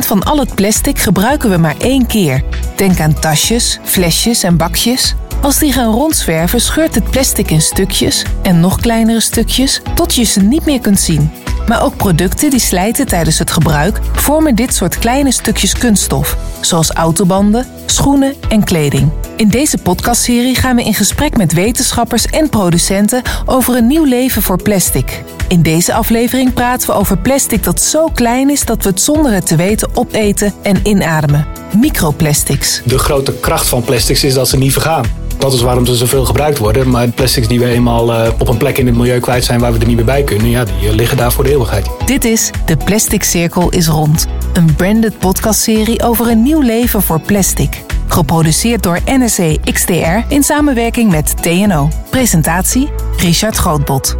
van al het plastic gebruiken we maar één keer. Denk aan tasjes, flesjes en bakjes. Als die gaan rondzwerven, scheurt het plastic in stukjes en nog kleinere stukjes tot je ze niet meer kunt zien. Maar ook producten die slijten tijdens het gebruik vormen dit soort kleine stukjes kunststof, zoals autobanden, schoenen en kleding. In deze podcastserie gaan we in gesprek met wetenschappers en producenten over een nieuw leven voor plastic. In deze aflevering praten we over plastic dat zo klein is dat we het zonder het te weten opeten en inademen. Microplastics. De grote kracht van plastics is dat ze niet vergaan. Dat is waarom ze zoveel gebruikt worden. Maar plastics die we eenmaal uh, op een plek in het milieu kwijt zijn waar we er niet meer bij kunnen, ja, die uh, liggen daar voor de eeuwigheid. Dit is De Plastic Cirkel is Rond. Een branded podcastserie over een nieuw leven voor plastic. Geproduceerd door NSC XTR in samenwerking met TNO. Presentatie Richard Grootbot.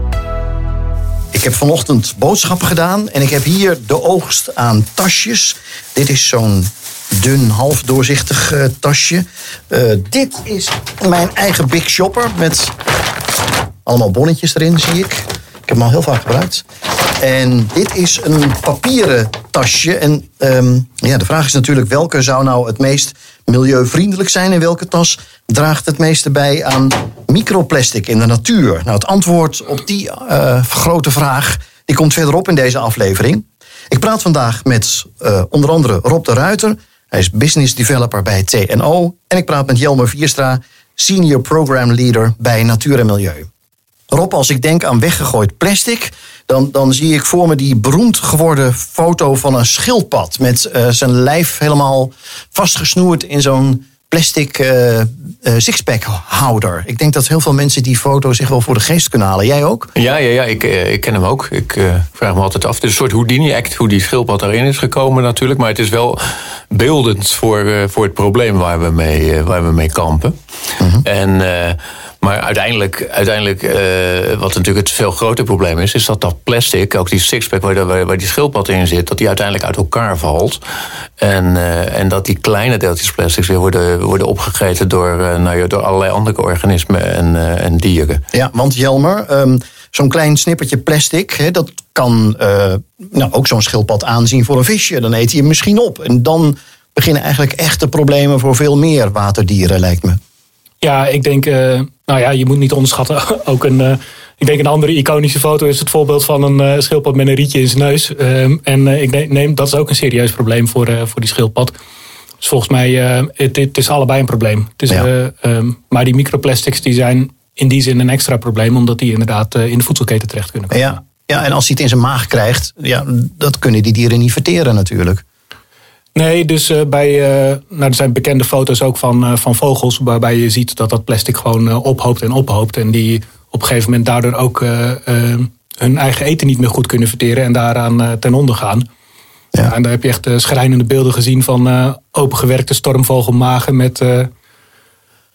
Ik heb vanochtend boodschappen gedaan en ik heb hier de oogst aan tasjes. Dit is zo'n dun, half doorzichtig uh, tasje. Uh, dit is mijn eigen Big Shopper met allemaal bonnetjes erin, zie ik. Ik heb hem al heel vaak gebruikt. En dit is een papieren tasje. En um, ja, de vraag is natuurlijk welke zou nou het meest milieuvriendelijk zijn en welke tas draagt het meeste bij aan microplastic in de natuur? Nou, het antwoord op die uh, grote vraag die komt verderop in deze aflevering. Ik praat vandaag met onder andere Rob de Ruiter. Hij is business developer bij TNO. En ik praat met Jelmer Vierstra, senior program leader bij Natuur en Milieu. Rob, als ik denk aan weggegooid plastic, dan, dan zie ik voor me die beroemd geworden foto van een schildpad. Met uh, zijn lijf helemaal vastgesnoerd in zo'n plastic uh, uh, sixpack houder. Ik denk dat heel veel mensen die foto zich wel voor de geest kunnen halen. Jij ook? Ja, ja, ja ik, ik ken hem ook. Ik vraag me altijd af. Het is een soort Houdini-act hoe die schildpad daarin is gekomen natuurlijk. Maar het is wel beeldend voor, voor het probleem waar we mee, waar we mee kampen. -huh. En... Maar uiteindelijk, uiteindelijk uh, wat natuurlijk het veel groter probleem is, is dat dat plastic, ook die sixpack waar, waar, die schildpad in zit, dat die uiteindelijk uit elkaar valt. En, uh, en dat die kleine deeltjes plastics weer worden, worden opgegeten door, uh, nou door allerlei andere organismen en, en dieren. Ja, want Jelmer, um, zo'n klein snippertje plastic, hè, dat kan nou, ook zo'n schildpad aanzien voor een visje. Dan eet hij hem misschien op. En dan beginnen eigenlijk echte problemen voor veel meer waterdieren, lijkt me. Ja, ik denk, uh, nou ja, je moet niet onderschatten. Ook een, uh, ik denk een andere iconische foto is het voorbeeld van een uh, schildpad met een rietje in zijn neus. Um, en ik neem, dat is ook een serieus probleem voor, voor die schildpad. Dus volgens mij, het, het is allebei een probleem. Het is, ja. um, maar die microplastics die zijn in die zin een extra probleem, omdat die inderdaad in de voedselketen terecht kunnen komen. Ja. ja, en als hij het in zijn maag krijgt, ja, dat kunnen die dieren niet verteren natuurlijk. Nee, dus uh, bij, uh, nou, er zijn bekende foto's ook van, uh, van vogels, waarbij je ziet dat dat plastic gewoon ophoopt en ophoopt. En die op een gegeven moment daardoor ook hun eigen eten niet meer goed kunnen verteren en daaraan ten onder gaan. Ja. ja. en daar heb je echt schrijnende beelden gezien van opengewerkte stormvogelmagen met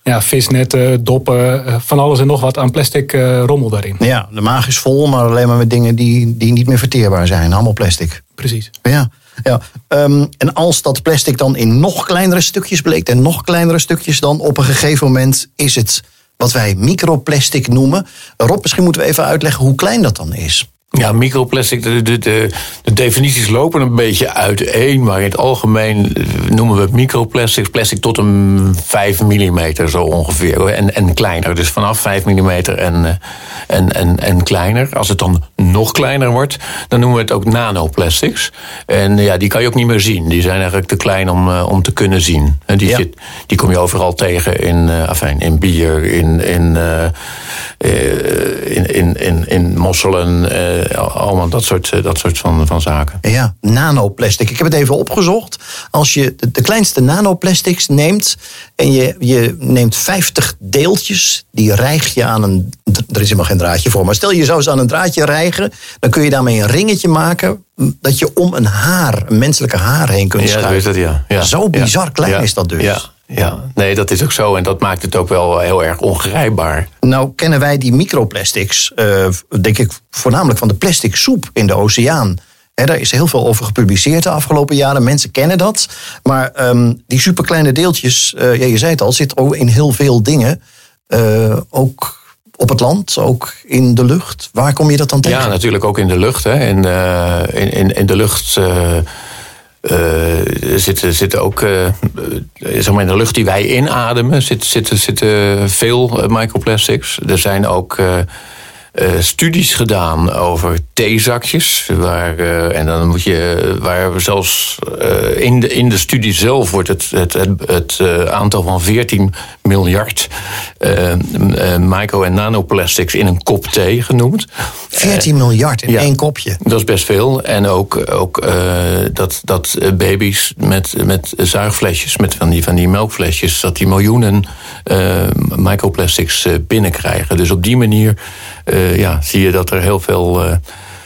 ja, visnetten, doppen, van alles en nog wat aan plastic rommel daarin. Ja, de maag is vol, maar alleen maar met dingen die, die niet meer verteerbaar zijn. Allemaal plastic. Precies. Ja. Ja, um, en als dat plastic dan in nog kleinere stukjes bleek en nog kleinere stukjes, dan op een gegeven moment is het wat wij microplastic noemen. Rob, misschien moeten we even uitleggen hoe klein dat dan is. Ja, microplastic, de, de, de, de, definities lopen een beetje uiteen. Maar in het algemeen noemen we het microplastics. Plastic tot een 5 mm zo ongeveer. En, en kleiner. Dus vanaf 5 mm en, en, en, en kleiner. Als het dan nog kleiner wordt, dan noemen we het ook nanoplastics. En ja, die kan je ook niet meer zien. Die zijn eigenlijk te klein om, om te kunnen zien. En die, ja. zit, die kom je overal tegen in, uh, afijn, in bier, in, in, uh, in, in, in, in mosselen. Uh, allemaal dat soort, dat soort van, van zaken. Ja, nanoplastic. Ik heb het even opgezocht. Als je de, de kleinste nanoplastics neemt en je, je neemt 50 deeltjes, die rijg je aan een. Er is helemaal geen draadje voor, maar stel je zou ze aan een draadje rijgen, dan kun je daarmee een ringetje maken dat je om een haar, een menselijke haar heen kunt ja, schuiven. Dat, ja. Ja. Zo bizar ja. klein ja. is dat dus. Ja. Nee, dat is ook zo. En dat maakt het ook wel heel erg ongrijpbaar. Nou, kennen wij die microplastics, uh, denk ik, voornamelijk van de plastic soep in de oceaan. He, daar is heel veel over gepubliceerd de afgelopen jaren. Mensen kennen dat. Maar um, die superkleine deeltjes, uh, ja, je zei het al, zitten ook in heel veel dingen. Uh, ook op het land, ook in de lucht. Waar kom je dat dan tegen? Ja, natuurlijk ook in de lucht. Hè. In, in, in, in de lucht zitten, zitten ook, zeg maar in de lucht die wij inademen, zitten, zitten, veel microplastics. Er zijn ook studies gedaan over theezakjes. Waar, uh, en dan moet je, waar zelfs uh, in, de, in de studie zelf wordt het, het, het, het aantal van 14 miljard micro- en nanoplastics in een kop thee genoemd. 14 miljard in één kopje. Dat is best veel. En ook, ook dat, dat baby's met, met zuigflesjes, met van die, van die melkflesjes, dat die miljoenen microplastics binnenkrijgen. Dus op die manier ja, zie je dat er heel veel,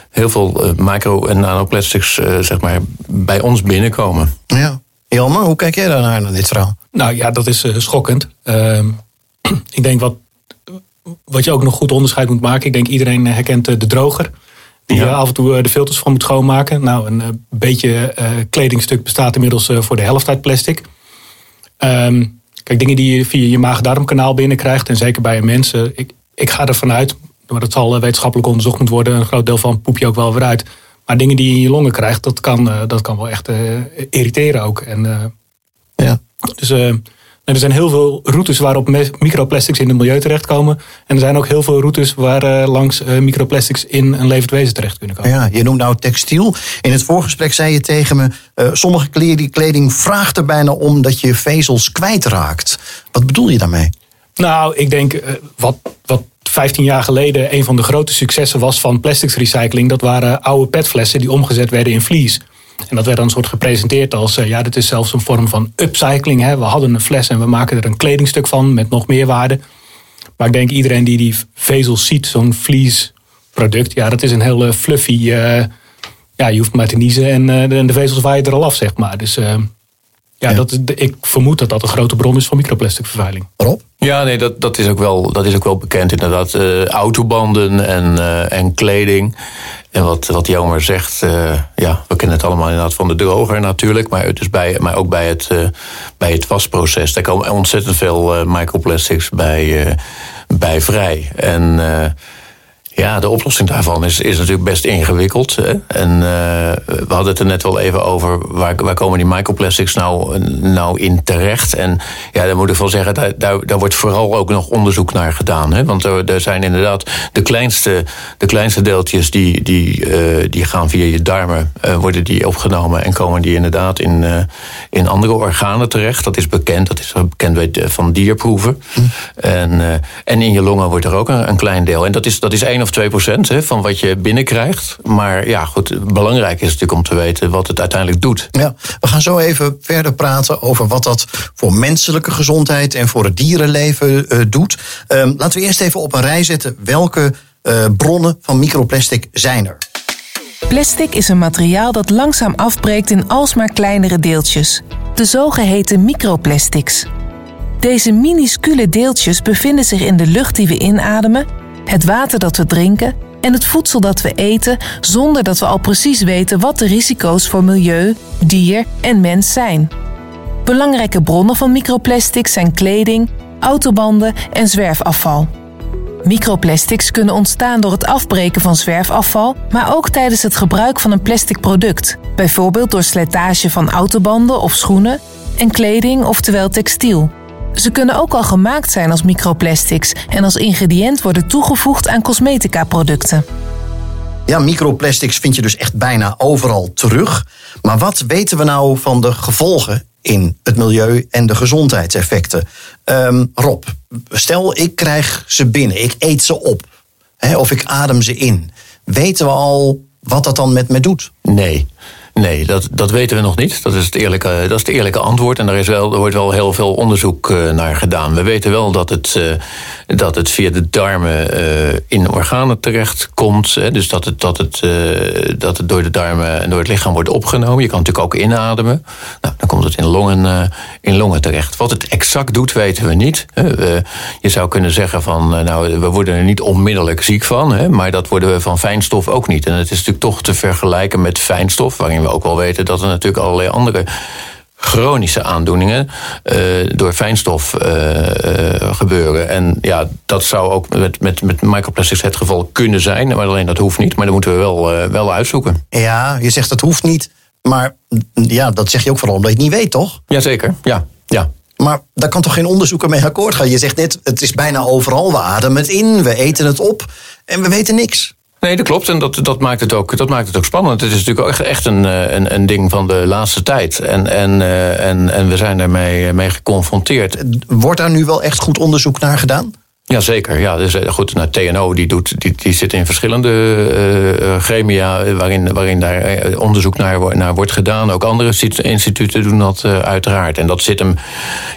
heel veel uh, micro- en nanoplastics zeg maar, bij ons binnenkomen. Ja. Jelmer, hoe kijk jij daarnaar, naar dit verhaal? Nou ja, dat is schokkend. Ehm, ik denk wat, wat je ook nog goed onderscheid moet maken. Ik denk iedereen herkent de droger. Die ja. af en toe de filters van moet schoonmaken. Nou, een beetje kledingstuk bestaat inmiddels voor de helft uit plastic. Um, kijk, dingen die je via je maag-darmkanaal binnenkrijgt. En zeker bij mensen. Ik, ik ga ervan uit, maar dat zal eh, wetenschappelijk onderzocht moeten worden. Een groot deel van poep je ook wel weer uit. Maar dingen die je in je longen krijgt, dat kan, eh, dat kan wel echt uh, irriteren ook. En, ja. Dus er zijn heel veel routes waarop microplastics in het milieu terechtkomen. En er zijn ook heel veel routes waar langs microplastics in een levend wezen terecht kunnen komen. Ja, je noemt nou textiel. In het voorgesprek zei je tegen me, sommige kleding vraagt er bijna om dat je vezels kwijtraakt. Wat bedoel je daarmee? Nou, ik denk wat, wat 15 jaar geleden een van de grote successen was van plastics recycling. Dat waren oude petflessen die omgezet werden in vlies. En dat werd dan een soort gepresenteerd als, uh, ja, dit is zelfs een vorm van upcycling. Hè. We hadden een fles en we maken er een kledingstuk van met nog meer waarde. Maar ik denk iedereen die die vezels ziet, zo'n vliesproduct, ja, dat is een hele fluffy. Uh, ja, je hoeft maar te niezen en, uh, de, de vezels waaien er al af, zeg maar. Dus ja, Dat, ik vermoed dat dat een grote bron is van microplastic vervuiling. Rob? Ja, nee, dat, dat, is, ook wel, dat is ook wel bekend inderdaad. Uh, autobanden en, uh, en kleding. En wat, wat Jelmer zegt, uh, ja, we kennen het allemaal inderdaad van de droger natuurlijk. Maar, dus bij, maar ook bij het, bij het wasproces. Daar komen ontzettend veel microplastics bij, bij vrij. En ja, de oplossing daarvan is, is natuurlijk best ingewikkeld. Hè? En uh, we hadden het er net wel even over waar, waar komen die microplastics nou, nou in terecht. En ja, daar moet ik wel zeggen, daar, daar, daar wordt vooral ook nog onderzoek naar gedaan. Hè? Want er, er zijn inderdaad de kleinste, de kleinste deeltjes die, die, uh, die gaan via je darmen, uh, worden die opgenomen en komen die inderdaad in, in andere organen terecht. Dat is bekend, dat is bekend van dierproeven. Hm. En, en in je longen wordt er ook een, een klein deel. En dat is, dat is één of 2 procent van wat je binnenkrijgt. Maar ja, goed, belangrijk is natuurlijk om te weten wat het uiteindelijk doet. Ja, we gaan zo even verder praten over wat dat voor menselijke gezondheid en voor het dierenleven uh, doet. Uh, laten we eerst even op een rij zetten welke uh, bronnen van microplastic zijn er. Plastic is een materiaal dat langzaam afbreekt in alsmaar kleinere deeltjes, de zogeheten microplastics. Deze minuscule deeltjes bevinden zich in de lucht die we inademen het water dat we drinken en het voedsel dat we eten zonder dat we al precies weten wat de risico's voor milieu, dier en mens zijn. Belangrijke bronnen van microplastics zijn kleding, autobanden en zwerfafval. Microplastics kunnen ontstaan door het afbreken van zwerfafval, maar ook tijdens het gebruik van een plastic product, bijvoorbeeld door slijtage van autobanden of schoenen en kleding, oftewel textiel. Ze kunnen ook al gemaakt zijn als microplastics en als ingrediënt worden toegevoegd aan cosmetica-producten. Ja, microplastics vind je dus echt bijna overal terug. Maar wat weten we nou van de gevolgen in het milieu en de gezondheidseffecten? Um, Rob, stel ik krijg ze binnen, ik eet ze op hè, of ik adem ze in. Weten we al wat dat dan met me doet? Nee. Nee, dat, dat weten we nog niet. Dat is, het eerlijke, dat is het eerlijke antwoord. En er, is wel, er wordt wel heel veel onderzoek uh, naar gedaan. We weten wel dat het, uh, dat het via de darmen uh, in organen terechtkomt. Hè, dus dat het, dat, het, dat het door de darmen en door het lichaam wordt opgenomen. Je kan natuurlijk ook inademen. Nou, dan komt het in longen, in longen terecht. Wat het exact doet, weten we niet. je zou kunnen zeggen van, nou, we worden er niet onmiddellijk ziek van. Maar dat worden we van fijnstof ook niet. En het is natuurlijk toch te vergelijken met fijnstof, waarin we ook wel weten dat er natuurlijk allerlei andere chronische aandoeningen uh, door fijnstof uh, uh, gebeuren. En ja, dat zou ook met, met, met microplastics het geval kunnen zijn. Maar alleen dat hoeft niet. Maar dat moeten we wel, wel uitzoeken. Ja, je zegt dat hoeft niet. Maar ja, dat zeg je ook vooral omdat je het niet weet, toch? Jazeker, ja. ja. Maar daar kan toch geen onderzoeker mee akkoord gaan? Je zegt net, het is bijna overal. We ademen het in, we eten het op en we weten niks. Nee, dat klopt. En dat, dat, maakt het ook, dat maakt het ook spannend. Het is natuurlijk ook echt een, eh, een, een ding van de laatste tijd. En, en, eh, en, en we zijn daarmee eh, mee geconfronteerd. Wordt daar nu wel echt goed onderzoek naar gedaan? Jazeker, ja. Dus goed, nou, TNO die doet, die, die zit in verschillende uh, gremia waarin, waarin daar onderzoek naar, naar wordt gedaan. Ook andere instituten doen dat uh, uiteraard. En dat zit hem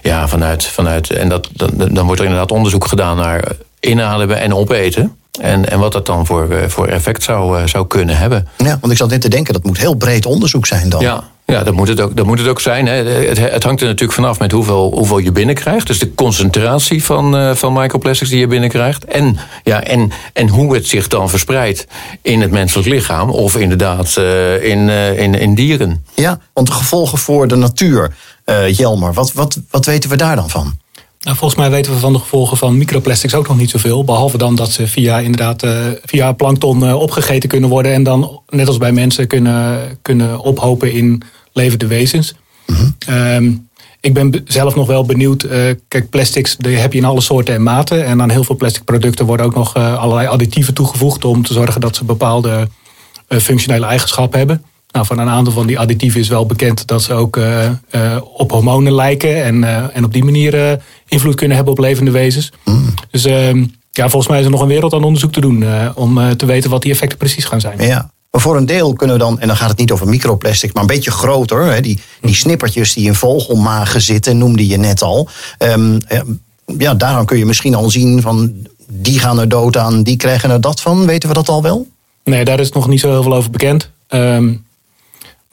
ja, vanuit. vanuit en dat, dan, dan wordt er inderdaad onderzoek gedaan naar inademen en opeten. En, en wat dat dan voor, eh, voor effect zou, eh, zou kunnen hebben. Ja, want ik zat net te denken, dat moet heel breed onderzoek zijn dan. Ja, ja, dat moet het ook, dat moet het ook zijn. Hè. Het, het, hangt er natuurlijk vanaf met hoeveel, hoeveel je binnenkrijgt. Dus de concentratie van, uh, van microplastics die je binnenkrijgt. En, ja, en, en hoe het zich dan verspreidt in het menselijk lichaam. Of inderdaad uh, in, uh, in, in dieren. Ja, want de gevolgen voor de natuur, Jelmer, wat, wat, wat weten we daar dan van? Nou, volgens mij weten we van de gevolgen van microplastics ook nog niet zoveel. Behalve dan dat ze via, inderdaad, uh, via plankton uh, opgegeten kunnen worden. En dan, net als bij mensen, kunnen, kunnen ophopen in levende wezens. Mm -hmm. ik ben zelf nog wel benieuwd. Uh, kijk, plastics die heb je in alle soorten en maten. En aan heel veel plastic producten worden ook nog allerlei additieven toegevoegd. om te zorgen dat ze bepaalde functionele eigenschappen hebben. Nou, van een aantal van die additieven is wel bekend dat ze ook uh, uh, op hormonen lijken. En, uh, en op die manier invloed kunnen hebben op levende wezens. Mm. Dus ehm, ja, volgens mij is er nog een wereld aan onderzoek te doen om te weten wat die effecten precies gaan zijn. Ja. Maar voor een deel kunnen we dan, en dan gaat het niet over microplastic, maar een beetje groter. Hè, die, die snippertjes die in vogelmagen zitten, noemde je net al. Um, ja, daarom kun je misschien al zien van die gaan er dood aan, die krijgen er dat van. Weten we dat al wel? Nee, daar is nog niet zo heel veel over bekend. Um,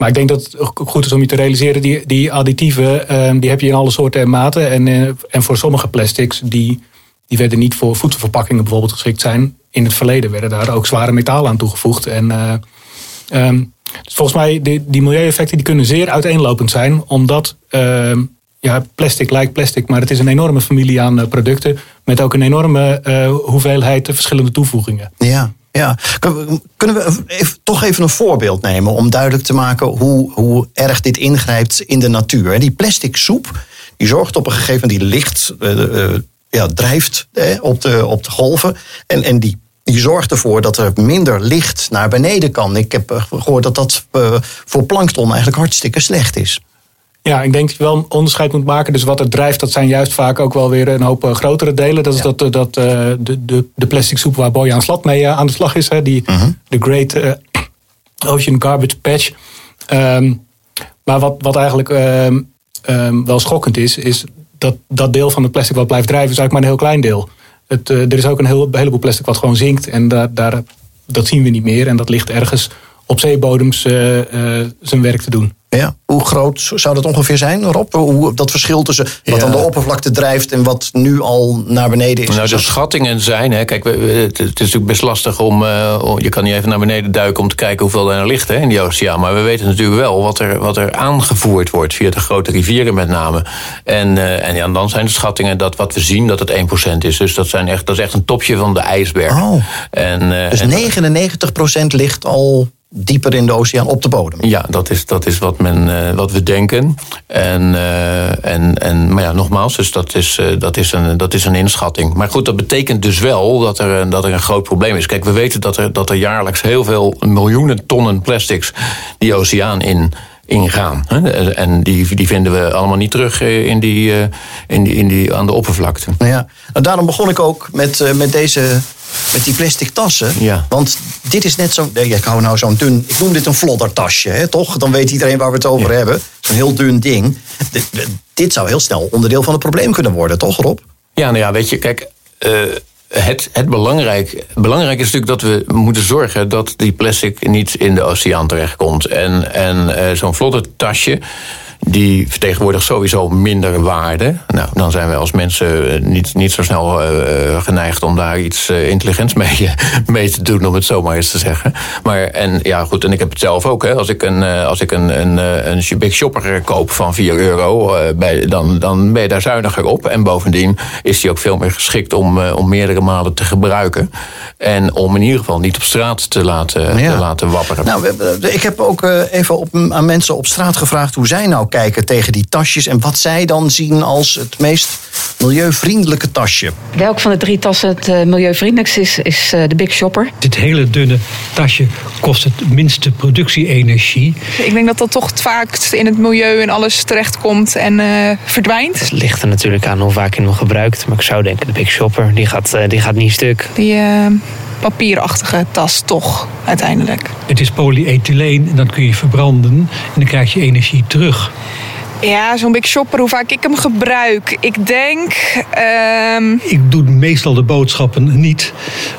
maar ik denk dat het goed is om je te realiseren, die, die additieven, ehm, die heb je in alle soorten en maten. En, uh, en voor sommige plastics, die, die werden niet voor voedselverpakkingen bijvoorbeeld geschikt zijn. In het verleden werden daar ook zware metalen aan toegevoegd. En uh, um, dus volgens mij, die, die milieueffecten die kunnen zeer uiteenlopend zijn. Omdat uh, ja, plastic lijkt plastic, maar het is een enorme familie aan producten. Met ook een enorme hoeveelheid verschillende toevoegingen. Ja. Ja, kunnen we toch even een voorbeeld nemen om duidelijk te maken hoe, hoe erg dit ingrijpt in de natuur? Die plastic soep, die zorgt op een gegeven moment, die licht uh, ja, drijft op, de, op de golven. En, en die, die zorgt ervoor dat er minder licht naar beneden kan. Ik heb gehoord dat dat voor plankton eigenlijk hartstikke slecht is. Ja, ik denk dat je wel een onderscheid moet maken. Dus wat er drijft, dat zijn juist vaak ook wel weer een hoop eh, grotere delen. Dat is dat, eh, dat, uh, de, de, de plastic soep waar Bojan Slat mee aan de slag is. Hè, die, uh De Great uh, Ocean Garbage Patch. Um, maar wat, wat eigenlijk um, um, wel schokkend is, is dat dat deel van het plastic wat blijft drijven, is eigenlijk maar een heel klein deel. Het, er is ook een, heel, heleboel plastic wat gewoon zinkt. En daar, daar, dat zien we niet meer. En dat ligt ergens op zeebodems zijn werk te doen. Ja. Hoe groot zou dat ongeveer zijn, Rob? Hoe, dat verschil tussen wat aan de oppervlakte drijft en wat nu al naar beneden is? Nou, de schattingen zijn, hè, kijk, het is natuurlijk best lastig om, uh, je kan niet even naar beneden duiken om te kijken hoeveel er ligt hè, in die oceaan. Maar we weten natuurlijk wel wat er, wat er aangevoerd wordt via de grote rivieren met name. En, uh, en ja, dan zijn de schattingen dat wat we zien, dat het 1% is. Dus dat, zijn echt, dat is echt een topje van de ijsberg. Oh. En, uh, dus en, 99% ligt al dieper in de oceaan op de bodem. Ja, dat is, dat is wat, men, uh, wat we denken. En, uh, en, en, maar ja, nogmaals, dus dat, is, uh, dat, is een, dat is een inschatting. Maar goed, dat betekent dus wel dat er, dat er een groot probleem is. Kijk, we weten dat er, dat er jaarlijks heel veel miljoenen tonnen plastics die oceaan in ingaan. En die, die vinden we allemaal niet terug in die, in die, in die, aan de oppervlakte. Nou ja, daarom begon ik ook met, met deze met die plastic tassen. Ja. Want dit is net zo. Ik hou nou zo'n dun. Ik noem dit een floddertasje, hè, toch? Dan weet iedereen waar we het over hebben. Zo'n heel dun ding. Dit, dit, zou heel snel onderdeel van het probleem kunnen worden, toch, Rob? Ja, nou ja, weet je, kijk. Uh, het, het belangrijk, belangrijk is natuurlijk dat we moeten zorgen dat die plastic niet in de oceaan terechtkomt. En, en uh, zo'n floddertasje die vertegenwoordigt sowieso minder waarde. Nou, dan zijn wij als mensen niet, niet zo snel geneigd om daar iets intelligents mee, mee te doen, om het zo maar eens te zeggen. Maar en ja, goed, en ik heb het zelf ook. Hè. Als ik een, als ik een, een, een Big Shopper koop van 4 euro, bij, dan, dan ben je daar zuiniger op. En bovendien is die ook veel meer geschikt om, om meerdere malen te gebruiken. En om in ieder geval niet op straat te laten, te laten wapperen. Nou, ik heb ook even op, aan mensen op straat gevraagd hoe zij nou kijken tegen die tasjes. En wat zij dan zien als het meest milieuvriendelijke tasje. Welk van de drie tassen het uh, milieuvriendelijkst is, is uh, de Big Shopper. Dit hele dunne tasje kost het minste productie-energie. Ik denk dat dat toch het vaakst in het milieu en alles terechtkomt en uh, verdwijnt. Het ligt er natuurlijk aan hoe vaak je hem gebruikt. Maar ik zou denken, de Big Shopper, die gaat, die gaat niet stuk. Die papierachtige tas toch uiteindelijk. Het is polyethyleen en dat kun je verbranden en dan krijg je energie terug. Ja, zo'n Big Shopper, hoe vaak ik hem gebruik. Ik denk... Um... Ik doe meestal de boodschappen niet.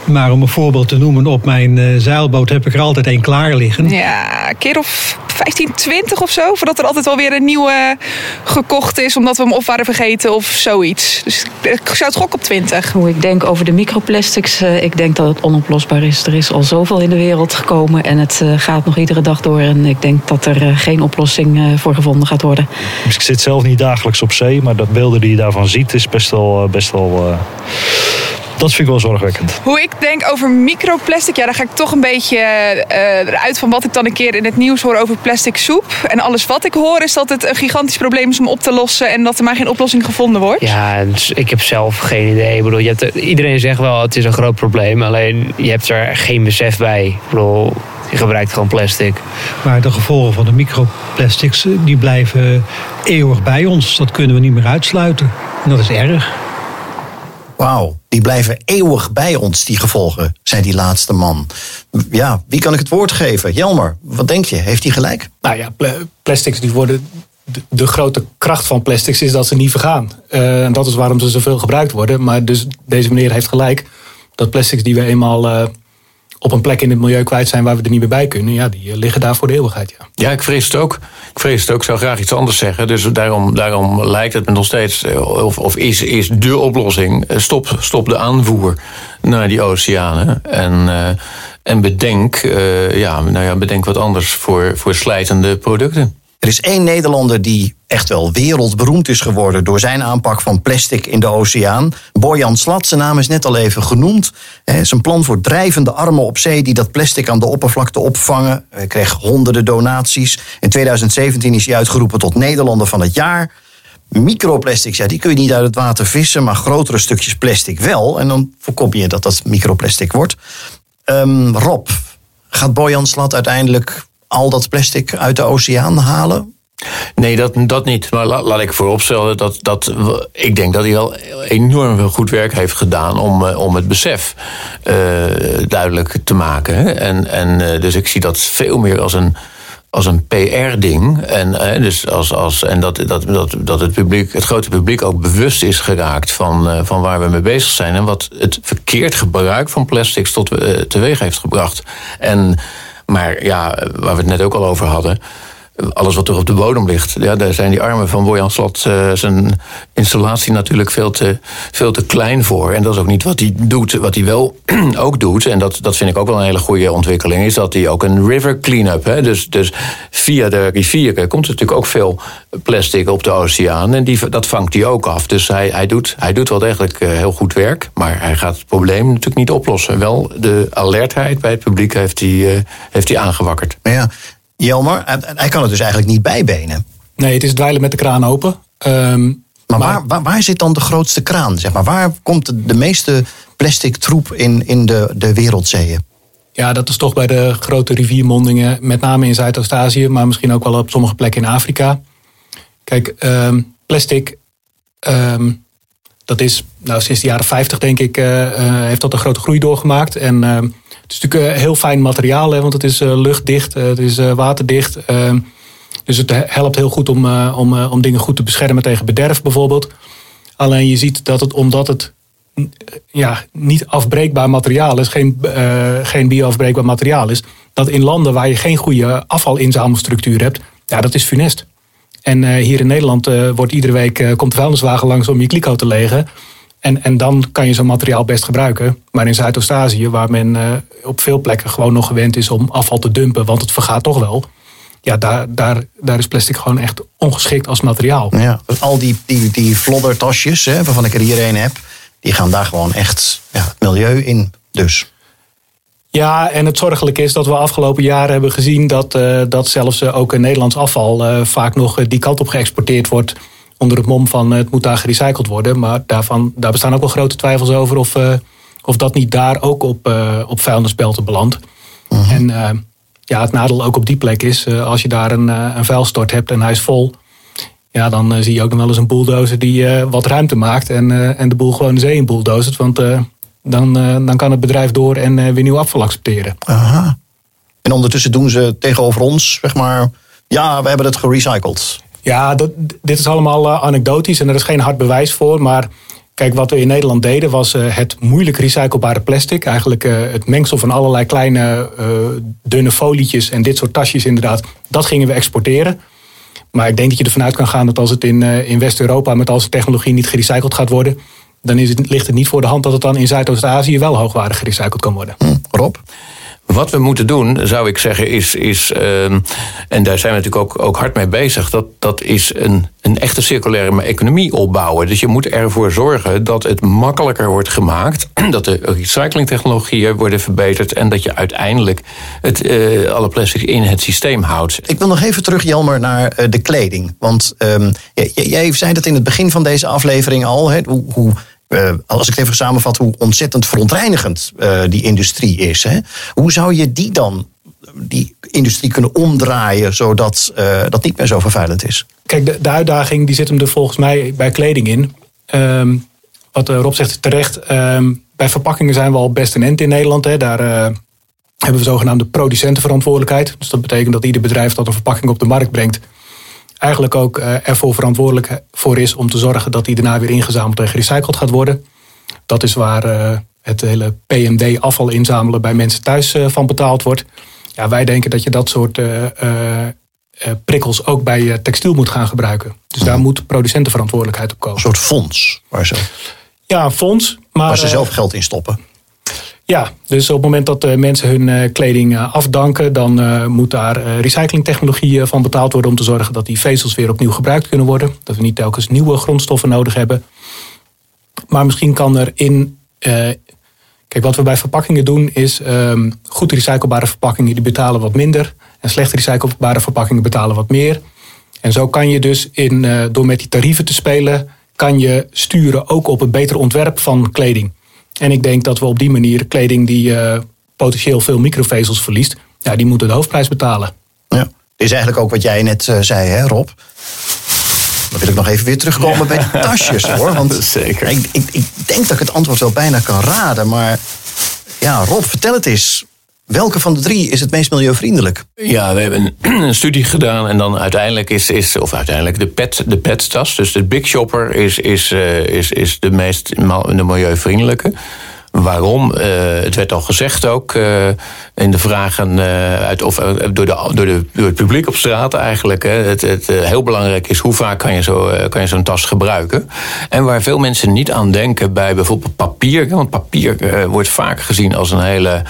Maar om een voorbeeld te noemen, op mijn uh, zeilboot heb ik er altijd één klaar liggen. Ja, een keer of 15, 20 of zo. Voordat er altijd wel weer een nieuwe gekocht is. Omdat we hem of waren vergeten of zoiets. Dus ik zou het gokken op 20. Hoe ik denk over de microplastics. Uh, ik denk dat het onoplosbaar is. Er is al zoveel in de wereld gekomen. En het uh, gaat nog iedere dag door. En ik denk dat er geen oplossing voor gevonden gaat worden. Dus ik zit zelf niet dagelijks op zee, maar dat beelden die je daarvan ziet is best wel. Eh, best wel dat vind ik wel zorgwekkend. Hoe ik denk over microplastic, ja, daar ga ik toch een beetje uh, eruit van wat ik dan een keer in het nieuws hoor over plastic soep. En alles wat ik hoor is dat het een gigantisch probleem is om op te lossen en dat er maar geen oplossing gevonden wordt. Ja, dus ik heb zelf geen idee. Ik bedoel, je hebt iedereen zegt wel het is een groot probleem, alleen je hebt er geen besef bij. Ik bedoel, je gebruikt gewoon plastic. Maar de gevolgen van de microplastics eh, die blijven eeuwig bij ons. Dat kunnen we niet meer uitsluiten. En dat is erg. Wauw, die blijven eeuwig bij ons, die gevolgen, zei die laatste man. Ja, wie kan ik het woord geven? Jelmer, wat denk je? Heeft hij gelijk? Nou ja, plastics die worden. De, grote kracht van plastics is dat ze niet vergaan. Uh, en dat is waarom ze zoveel gebruikt worden. Maar dus deze meneer heeft gelijk. Dat plastics die we eenmaal uh, op een plek in het milieu kwijt zijn waar we er niet meer bij kunnen, ja, die eh, liggen daar voor de eeuwigheid. Ja, ja ik vrees het ook. Ik vrees het ook. Ik zou graag iets anders zeggen. Dus daarom, daarom lijkt het me nog steeds, eh, of, of is, is de oplossing, eh, stop, stop de aanvoer naar die oceanen. En, en bedenk, ja, nou ja, bedenk wat anders voor, voor slijtende producten. Er is één Nederlander die echt wel wereldberoemd is geworden door zijn aanpak van plastic in de oceaan. Bojan Slat, zijn naam is net al even genoemd. Zijn plan voor drijvende armen op zee die dat plastic aan de oppervlakte opvangen. Hij kreeg honderden donaties. In 2017 is hij uitgeroepen tot Nederlander van het jaar. Microplastics, ja, die kun je niet uit het water vissen, maar grotere stukjes plastic wel. En dan voorkom je dat dat microplastic wordt. Um, Rob, gaat Bojan Slat uiteindelijk al dat plastic uit de oceaan halen? Nee, dat, dat niet. Maar laat, ik vooropstellen dat, dat ik denk dat hij wel enorm veel goed werk heeft gedaan om, eh, om het besef uh, duidelijk te maken. En, en uh, dus ik zie dat veel meer als een, als een PR-ding. En, dus als, als, en dat, dat, dat, dat het, publiek, het grote publiek ook bewust is geraakt van, van waar we mee bezig zijn. En wat het verkeerd gebruik van plastics tot teweeg heeft gebracht. En maar ja, waar we het net ook al over hadden alles wat er op de bodem ligt. Ja, daar zijn die armen van Bojan Slot uh, zijn installatie natuurlijk veel te, veel te klein voor. En dat is ook niet wat hij doet. Wat hij wel ook doet, en dat, dat vind ik ook wel een hele goede ontwikkeling, is dat hij ook een river cleanup. Hè, dus, dus via de rivieren komt er natuurlijk ook veel plastic op de oceaan. En die, dat vangt hij ook af. Dus hij, hij, doet, hij doet wel degelijk eh, heel goed werk. Maar hij gaat het probleem natuurlijk niet oplossen. Wel de alertheid bij het publiek heeft hij, uh, heeft hij aangewakkerd. Ja, Jelmer, hij kan het dus eigenlijk niet bijbenen. Nee, het is dweilen met de kraan open. Um, maar, waar, waar, waar, zit dan de grootste kraan? Zeg maar? Waar komt de, de meeste plastic troep in, in de, de wereldzeeën? Ja, dat is toch bij de grote riviermondingen, met name in Zuidoost-Azië, maar misschien ook wel op sommige plekken in Afrika. Kijk, um, plastic, um, dat is nou, sinds de jaren 50 denk ik, uh, uh, heeft dat een grote groei doorgemaakt. En uh, het is natuurlijk heel fijn materiaal, hè, want het is eh, luchtdicht, eh, het is eh, waterdicht. Ehm, dus het helpt heel goed om, om, om dingen goed te beschermen tegen bederf bijvoorbeeld. Alleen je ziet dat het, omdat het ja, niet afbreekbaar materiaal is, geen, geen bioafbreekbaar materiaal is, dat in landen waar je geen goede afvalinzamelstructuur hebt, ja, dat is funest. En eh, hier in Nederland eh, wordt iedere week eh, komt de vuilniswagen langs om je kliko te legen. En, en dan kan je zo'n materiaal best gebruiken. Maar in Zuidoost-Azië, waar men op veel plekken gewoon nog gewend is om afval te dumpen, want het vergaat toch wel. Ja, daar, daar, daar is plastic gewoon echt ongeschikt als materiaal. Ja, al die, die, die floddertasjes, hè, waarvan ik er hier een heb, die gaan daar gewoon echt ja, het milieu in. Dus. Ja, en het zorgelijke is dat we afgelopen jaren hebben gezien dat, eh, dat zelfs eh, ook Nederlands afval eh, vaak nog die kant op geëxporteerd wordt. Onder het mom van het moet daar gerecycled worden. Maar daarvan, daar bestaan ook wel grote twijfels over of, of dat niet daar ook op, op vuilnisbelten belandt. En eh, ja, het nadeel ook op die plek is, als je daar een, een vuilstort hebt en hij is vol. Ja, dan zie je ook nog wel eens een bulldozer die wat ruimte maakt en, en de boel gewoon de zee in bulldozert. Want dan, eh, dan kan het bedrijf door en eh, weer nieuw afval accepteren. Aha. En ondertussen doen ze tegenover ons, zeg maar, ja, we hebben het gerecycled. Ja, dat, dit is allemaal eh, anekdotisch en er is geen hard bewijs voor. Maar kijk, wat we in Nederland deden was het moeilijk recyclebare plastic. Eigenlijk het mengsel van allerlei kleine dunne folietjes en dit soort tasjes inderdaad. Dat gingen we exporteren. Maar ik denk dat je ervan uit kan gaan dat als het in, in West-Europa met al zijn technologie niet gerecycled gaat worden. Dan is het, ligt het niet voor de hand dat het dan in Zuidoost-Azië wel hoogwaardig gerecycled kan worden. Rob? Wat we moeten doen, zou ik zeggen, is. is ehm, en daar zijn we natuurlijk ook, ook hard mee bezig. Dat, dat is een, een echte circulaire economie opbouwen. Dus je moet ervoor zorgen dat het makkelijker wordt gemaakt. Dat de recyclingtechnologieën worden verbeterd. En dat je uiteindelijk het, eh, alle plastics in het systeem houdt. Ik wil nog even terug, Jelmer, naar eh, de kleding. Want ehm, jij zei dat in het begin van deze aflevering al. Hè, hoe, hoe, eh, als ik het even samenvat, hoe ontzettend verontreinigend eh, die industrie is. Hè? Hoe zou je die dan, die industrie, kunnen omdraaien zodat eh, dat niet meer zo vervuilend is? Kijk, de, de uitdaging die zit hem er volgens mij bij kleding in. Ehm, wat Rob zegt terecht. Ehm, bij verpakkingen zijn we al best een end in Nederland. Hè. Daar hebben we zogenaamde producentenverantwoordelijkheid. Dus dat betekent dat ieder bedrijf dat een verpakking op de markt brengt... eigenlijk ook eh, ervoor verantwoordelijk voor is om te zorgen... dat die daarna weer ingezameld en gerecycled gaat worden. Dat is waar eh, het hele PMD-afval inzamelen bij mensen thuis eh, van betaald wordt. Ja, wij denken dat je dat soort eh, eh, eh, prikkels ook bij eh, textiel moet gaan gebruiken. Dus daar moet producentenverantwoordelijkheid op komen. Een soort fonds waar ze, Ja, fonds. Maar, waar ze eh, zelf geld in stoppen. Ja, dus op het moment dat eh, mensen hun eh, kleding eh, afdanken, dan moet daar recyclingtechnologie van betaald worden om te zorgen dat die vezels weer opnieuw gebruikt kunnen worden. Dat we niet telkens nieuwe grondstoffen nodig hebben. Maar misschien kan er in. kijk, wat we bij verpakkingen doen is ehm, goed recyclebare verpakkingen die betalen wat minder. En slecht recyclebare verpakkingen betalen wat meer. En zo kan je dus in, door met die tarieven te spelen, kan je sturen ook op het betere ontwerp van kleding. En ik denk dat we op die manier kleding die eh, potentieel veel microvezels verliest, ja, die moeten de hoofdprijs betalen. Ja. Dit is eigenlijk ook wat jij net eh, zei, hè, Rob? Dan wil ik nog even weer terugkomen bij de tasjes, hoor. Want Zeker. Ik, ik, ik denk dat ik het antwoord wel bijna kan raden. Maar ja, Rob, vertel het eens. Welke van de drie is het meest milieuvriendelijk? Ja, we hebben een, studie gedaan en dan uiteindelijk is, is of uiteindelijk de pet, de pet-tas, dus de Big Shopper, is, is, eh, is, is de meest de milieuvriendelijke. Waarom? Eh, het werd al gezegd ook eh, in de vragen uit, of, door, de, door, de, het publiek op straat eigenlijk. Hè. Het, het heel belangrijk is hoe vaak kan je, zo, kan je zo'n tas gebruiken. En waar veel mensen niet aan denken bij bijvoorbeeld papier. Want papier wordt vaak gezien als een hele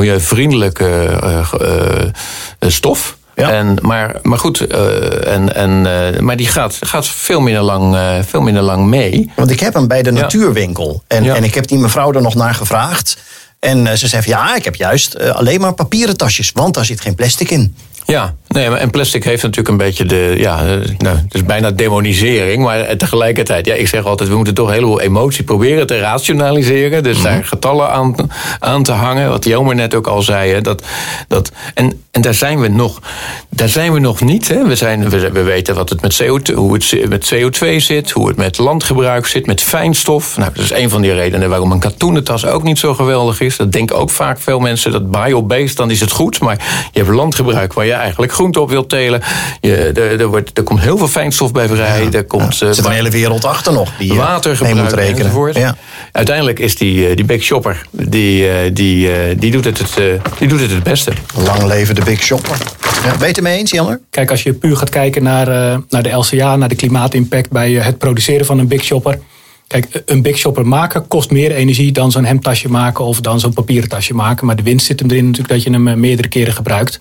milieuvriendelijke eh, ge- eh, stof. Ja. En, maar, maar goed, eh, en, en, eh, maar die gaat, gaat veel, minder lang, eh, veel minder lang mee. Want ik heb hem bij de Ja. natuurwinkel. En, Ja. en ik heb die mevrouw er nog naar gevraagd. En eh, ze zei van, ja, ik heb juist eh, alleen maar papieren tasjes. Want daar zit geen plastic in. Ja, nee, en plastic heeft natuurlijk een beetje de. Ja, eh, nou, het is bijna demonisering. Maar eh, tegelijkertijd, ja, ik zeg altijd: we moeten toch een heleboel emotie proberen te rationaliseren. Dus daar getallen aan, aan te hangen. Wat Jelmer net ook al zei. Hè, dat, dat, en, en daar zijn we nog. Daar zijn we nog niet. Hè. We, zijn, we, we weten wat het met CO2, hoe het met CO2 zit. Hoe het met landgebruik zit. Met fijnstof. Nou, dat is een van die redenen waarom een katoenen tas ook niet zo geweldig is. Dat denken ook vaak veel mensen. Dat bio-based, dan is het goed. Maar je hebt landgebruik waar je eigenlijk groente op wilt telen. Je, er, er, wordt, er komt heel veel fijnstof bij vrij. Er komt, er zit een hele wereld achter nog. Die water mee moet rekenen. Enzovoort. Ja. Uiteindelijk is die, die Big Shopper, die, die, die, doet het het, die doet het het beste. Lang leven de Big Shopper. Ja, ben je het ermee eens, Jammer? Kijk, als je puur gaat kijken naar, naar de LCA, naar de klimaatimpact bij het produceren van een Big Shopper. Kijk, een Big Shopper maken kost meer energie dan zo'n hemdtasje maken of dan zo'n papieren tasje maken. Maar de winst zit hem erin natuurlijk dat je hem meerdere keren gebruikt.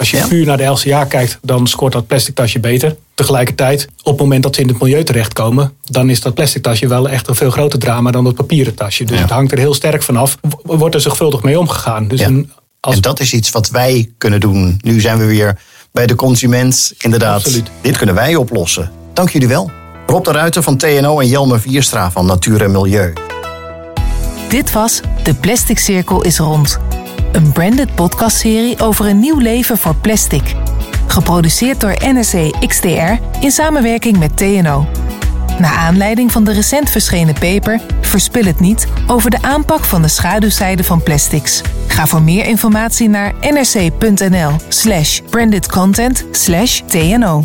Als je Ja. puur naar de LCA kijkt, dan scoort dat plastic tasje beter. Tegelijkertijd, op het moment dat ze in het milieu terechtkomen, dan is dat plastic tasje wel echt een veel groter drama dan dat papieren tasje. Dus Ja. het hangt er heel sterk vanaf. Wordt er zorgvuldig mee omgegaan. Dus Ja. een, als En dat is iets wat wij kunnen doen. Nu zijn we weer bij de consument. Inderdaad, Absoluut. dit kunnen wij oplossen. Dank jullie wel. Rob de Ruiter van TNO en Jelmer Vierstra van Natuur en Milieu. Dit was De Plastic Cirkel is rond. Een branded podcastserie over een nieuw leven voor plastic. Geproduceerd door NRC XDR in samenwerking met TNO. Naar aanleiding van de recent verschenen paper Verspil het niet over de aanpak van de schaduwzijde van plastics. Ga voor meer informatie naar nrc.nl slash brandedcontent slash TNO.